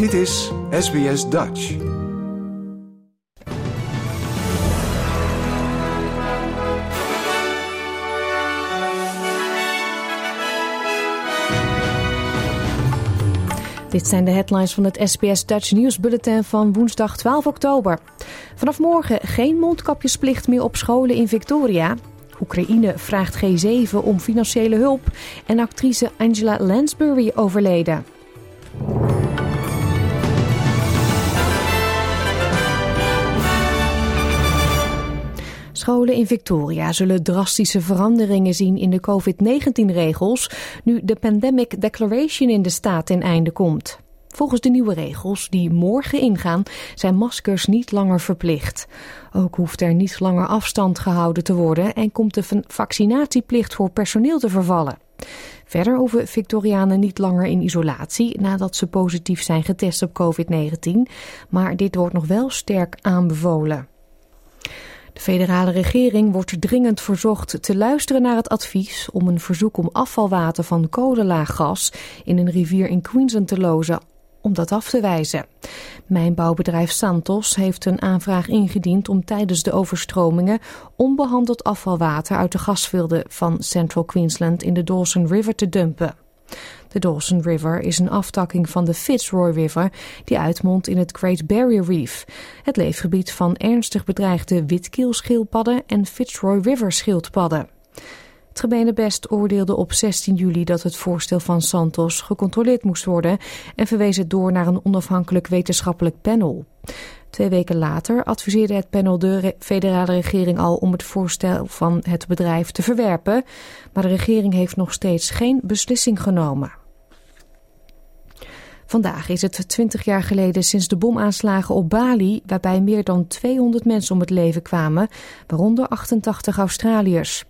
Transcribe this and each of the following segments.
Dit is SBS Dutch. Dit zijn de headlines van het SBS Dutch News Bulletin van woensdag 12 oktober. Vanaf morgen geen mondkapjesplicht meer op scholen in Victoria. Oekraïne vraagt G7 om financiële hulp en actrice Angela Lansbury overleden. Scholen in Victoria zullen drastische veranderingen zien in de COVID-19-regels nu de Pandemic Declaration in de staat ten einde komt. Volgens de nieuwe regels, die morgen ingaan, zijn maskers niet langer verplicht. Ook hoeft er niet langer afstand gehouden te worden en komt de vaccinatieplicht voor personeel te vervallen. Verder hoeven Victorianen niet langer in isolatie nadat ze positief zijn getest op COVID-19, maar dit wordt nog wel sterk aanbevolen. De federale regering wordt dringend verzocht te luisteren naar het advies om een verzoek om afvalwater van kolenlaaggas in een rivier in Queensland te lozen om dat af te wijzen. Mijnbouwbedrijf Santos heeft een aanvraag ingediend om tijdens de overstromingen onbehandeld afvalwater uit de gasvelden van Central Queensland in de Dawson River te dumpen. De Dawson River is een aftakking van de Fitzroy River die uitmondt in het Great Barrier Reef, het leefgebied van ernstig bedreigde witkeelschildpadden en Fitzroy River schildpadden. Het gemeenebest oordeelde op 16 juli dat het voorstel van Santos gecontroleerd moest worden en verwees het door naar een onafhankelijk wetenschappelijk panel. Twee weken later adviseerde het panel de federale regering al om het voorstel van het bedrijf te verwerpen, maar de regering heeft nog steeds geen beslissing genomen. Vandaag is het 20 jaar geleden sinds de bomaanslagen op Bali, waarbij meer dan 200 mensen om het leven kwamen, waaronder 88 Australiërs.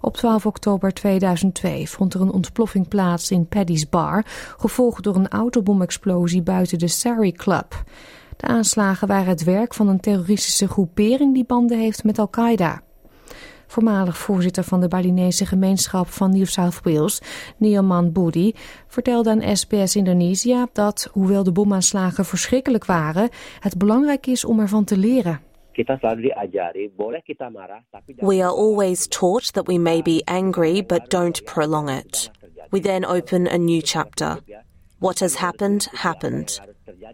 Op 12 oktober 2002 vond er een ontploffing plaats in Paddy's Bar, gevolgd door een autobomexplosie buiten de Sari Club. De aanslagen waren het werk van een terroristische groepering die banden heeft met Al-Qaeda. Voormalig voorzitter van de Balinese gemeenschap van New South Wales, Nioman Budi, vertelde aan SBS Indonesië dat, hoewel de bomaanslagen verschrikkelijk waren, het belangrijk is om ervan te leren. We are always taught that we may be angry but don't prolong it. We then open a new chapter. What has happened, happened.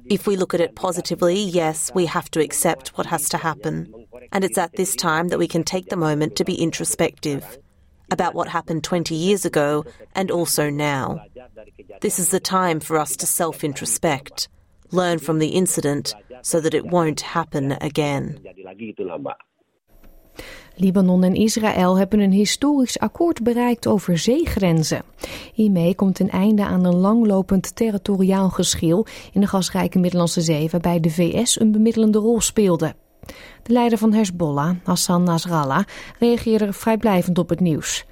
If we look at it positively, yes, we have to accept what has to happen. And it's at this time that we can take the moment to be introspective about what happened 20 years ago and also now. This is the time for us to self introspect, learn from the incident so that it won't happen again. Libanon en Israël hebben een historisch akkoord bereikt over zeegrenzen. Hiermee komt een einde aan een langlopend territoriaal geschil in de gasrijke Middellandse Zee, waarbij de VS een bemiddelende rol speelde. De leider van Hezbollah, Hassan Nasrallah, reageerde vrijblijvend op het nieuws.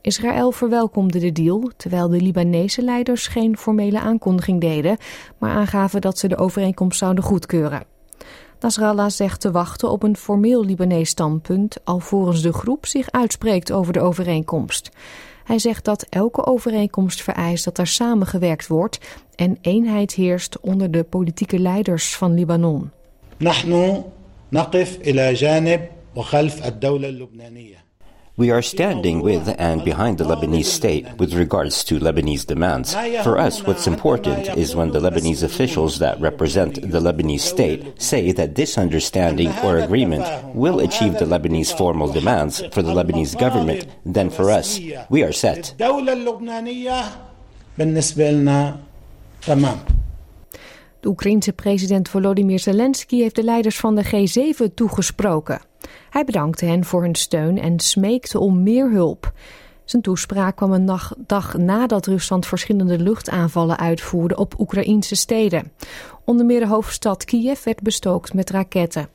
Israël verwelkomde de deal, terwijl de Libanese leiders geen formele aankondiging deden, maar aangaven dat ze de overeenkomst zouden goedkeuren. Nasrallah zegt te wachten op een formeel Libanees standpunt, alvorens de groep zich uitspreekt over de overeenkomst. Hij zegt dat elke overeenkomst vereist dat er samengewerkt wordt en eenheid heerst onder de politieke leiders van Libanon. We are standing with and behind the Lebanese state with regards to Lebanese demands. For us, what's important is when the Lebanese officials that represent the Lebanese state say that this understanding or agreement will achieve the Lebanese formal demands for the Lebanese government, then for us, we are set. De Oekraïense president Volodymyr Zelensky heeft de leiders van de G7 toegesproken. Hij bedankte hen voor hun steun en smeekte om meer hulp. Zijn toespraak kwam een dag nadat Rusland verschillende luchtaanvallen uitvoerde op Oekraïnse steden. Onder meer de hoofdstad Kiev werd bestookt met raketten.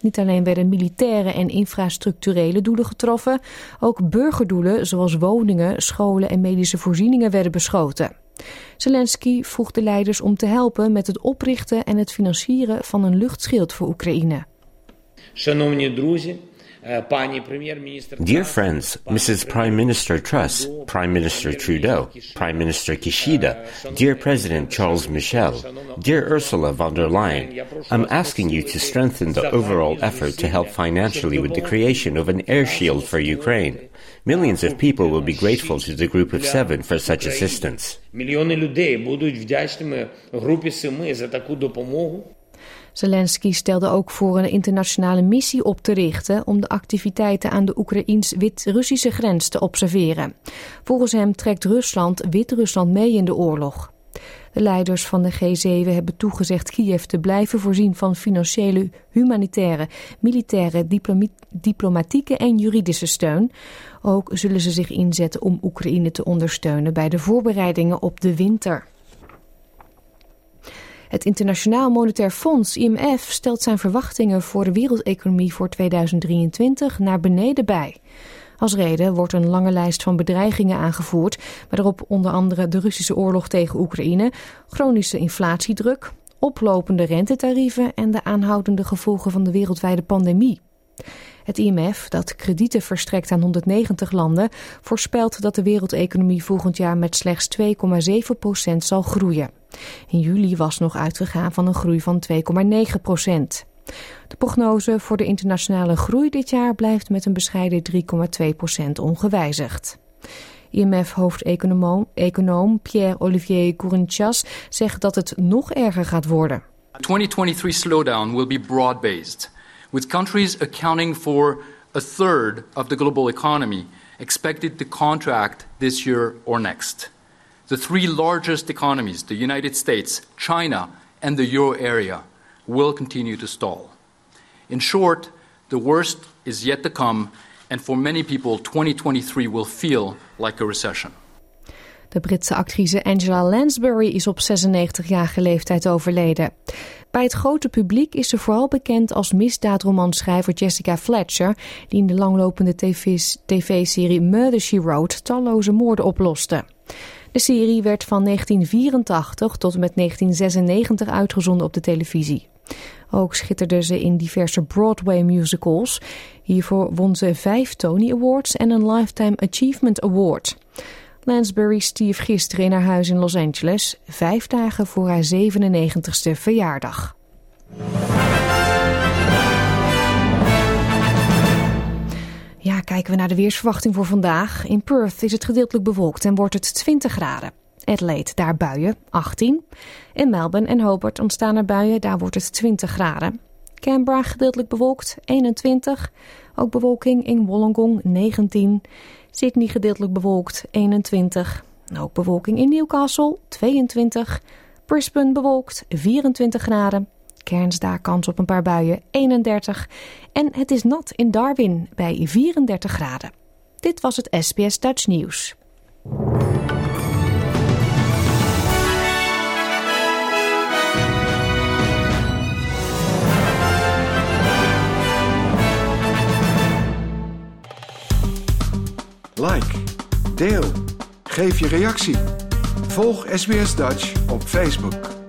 Niet alleen werden militaire en infrastructurele doelen getroffen, ook burgerdoelen zoals woningen, scholen en medische voorzieningen werden beschoten. Zelensky vroeg de leiders om te helpen met het oprichten en het financieren van een luchtschild voor Oekraïne. Dear friends, Mrs. Prime Minister Truss, Prime Minister Trudeau, Prime Minister Kishida, dear President Charles Michel, dear Ursula von der Leyen, I'm asking you to strengthen the overall effort to help financially with the creation of an air shield for Ukraine. Millions of people will be grateful to the Group of Seven for such assistance. Zelensky stelde ook voor een internationale missie op te richten om de activiteiten aan de Oekraïns-Wit-Russische grens te observeren. Volgens hem trekt Rusland Wit-Rusland mee in de oorlog. De leiders van de G7 hebben toegezegd Kiev te blijven voorzien van financiële, humanitaire, militaire, diplomatieke en juridische steun. Ook zullen ze zich inzetten om Oekraïne te ondersteunen bij de voorbereidingen op de winter. Het Internationaal Monetair Fonds, IMF, stelt zijn verwachtingen voor de wereldeconomie voor 2023 naar beneden bij. Als reden wordt een lange lijst van bedreigingen aangevoerd, waarop onder andere de Russische oorlog tegen Oekraïne, chronische inflatiedruk, oplopende rentetarieven en de aanhoudende gevolgen van de wereldwijde pandemie. Het IMF, dat kredieten verstrekt aan 190 landen, voorspelt dat de wereldeconomie volgend jaar met slechts 2,7% zal groeien. In juli was nog uitgegaan van een groei van 2,9% De prognose voor de internationale groei dit jaar blijft met een bescheiden 3,2% ongewijzigd. IMF-hoofdeconoom Pierre-Olivier Courinchas zegt dat het nog erger gaat worden. 2023 slowdown will be broad-based, with countries accounting for a third of the global economy expected to contract this year or next. The three largest economies, the United States, China, and the euro area, will continue to stall. In short, the worst is yet to come, and for many people, 2023 will feel like a recession. De Britse actrice Angela Lansbury is op 96-jarige leeftijd overleden. Bij het grote publiek is ze vooral bekend als misdaadromanschrijver Jessica Fletcher, die in de langlopende tv-serie Murder She Wrote talloze moorden oploste. De serie werd van 1984 tot en met 1996 uitgezonden op de televisie. Ook schitterde ze in diverse Broadway musicals. Hiervoor won ze vijf Tony Awards en een Lifetime Achievement Award. Lansbury stierf gisteren in haar huis in Los Angeles, vijf dagen voor haar 97ste verjaardag. Kijken we naar de weersverwachting voor vandaag. In Perth is het gedeeltelijk bewolkt en wordt het 20 graden. Adelaide, daar buien, 18. In Melbourne en Hobart ontstaan er buien, daar wordt het 20 graden. Canberra gedeeltelijk bewolkt, 21. Ook bewolking in Wollongong, 19. Sydney gedeeltelijk bewolkt, 21. Ook bewolking in Newcastle, 22. Brisbane bewolkt, 24 graden. Cairns daar kans op een paar buien, 31. En het is nat in Darwin bij 34 graden. Dit was het SBS Dutch Nieuws. Like, deel, geef je reactie. Volg SBS Dutch op Facebook.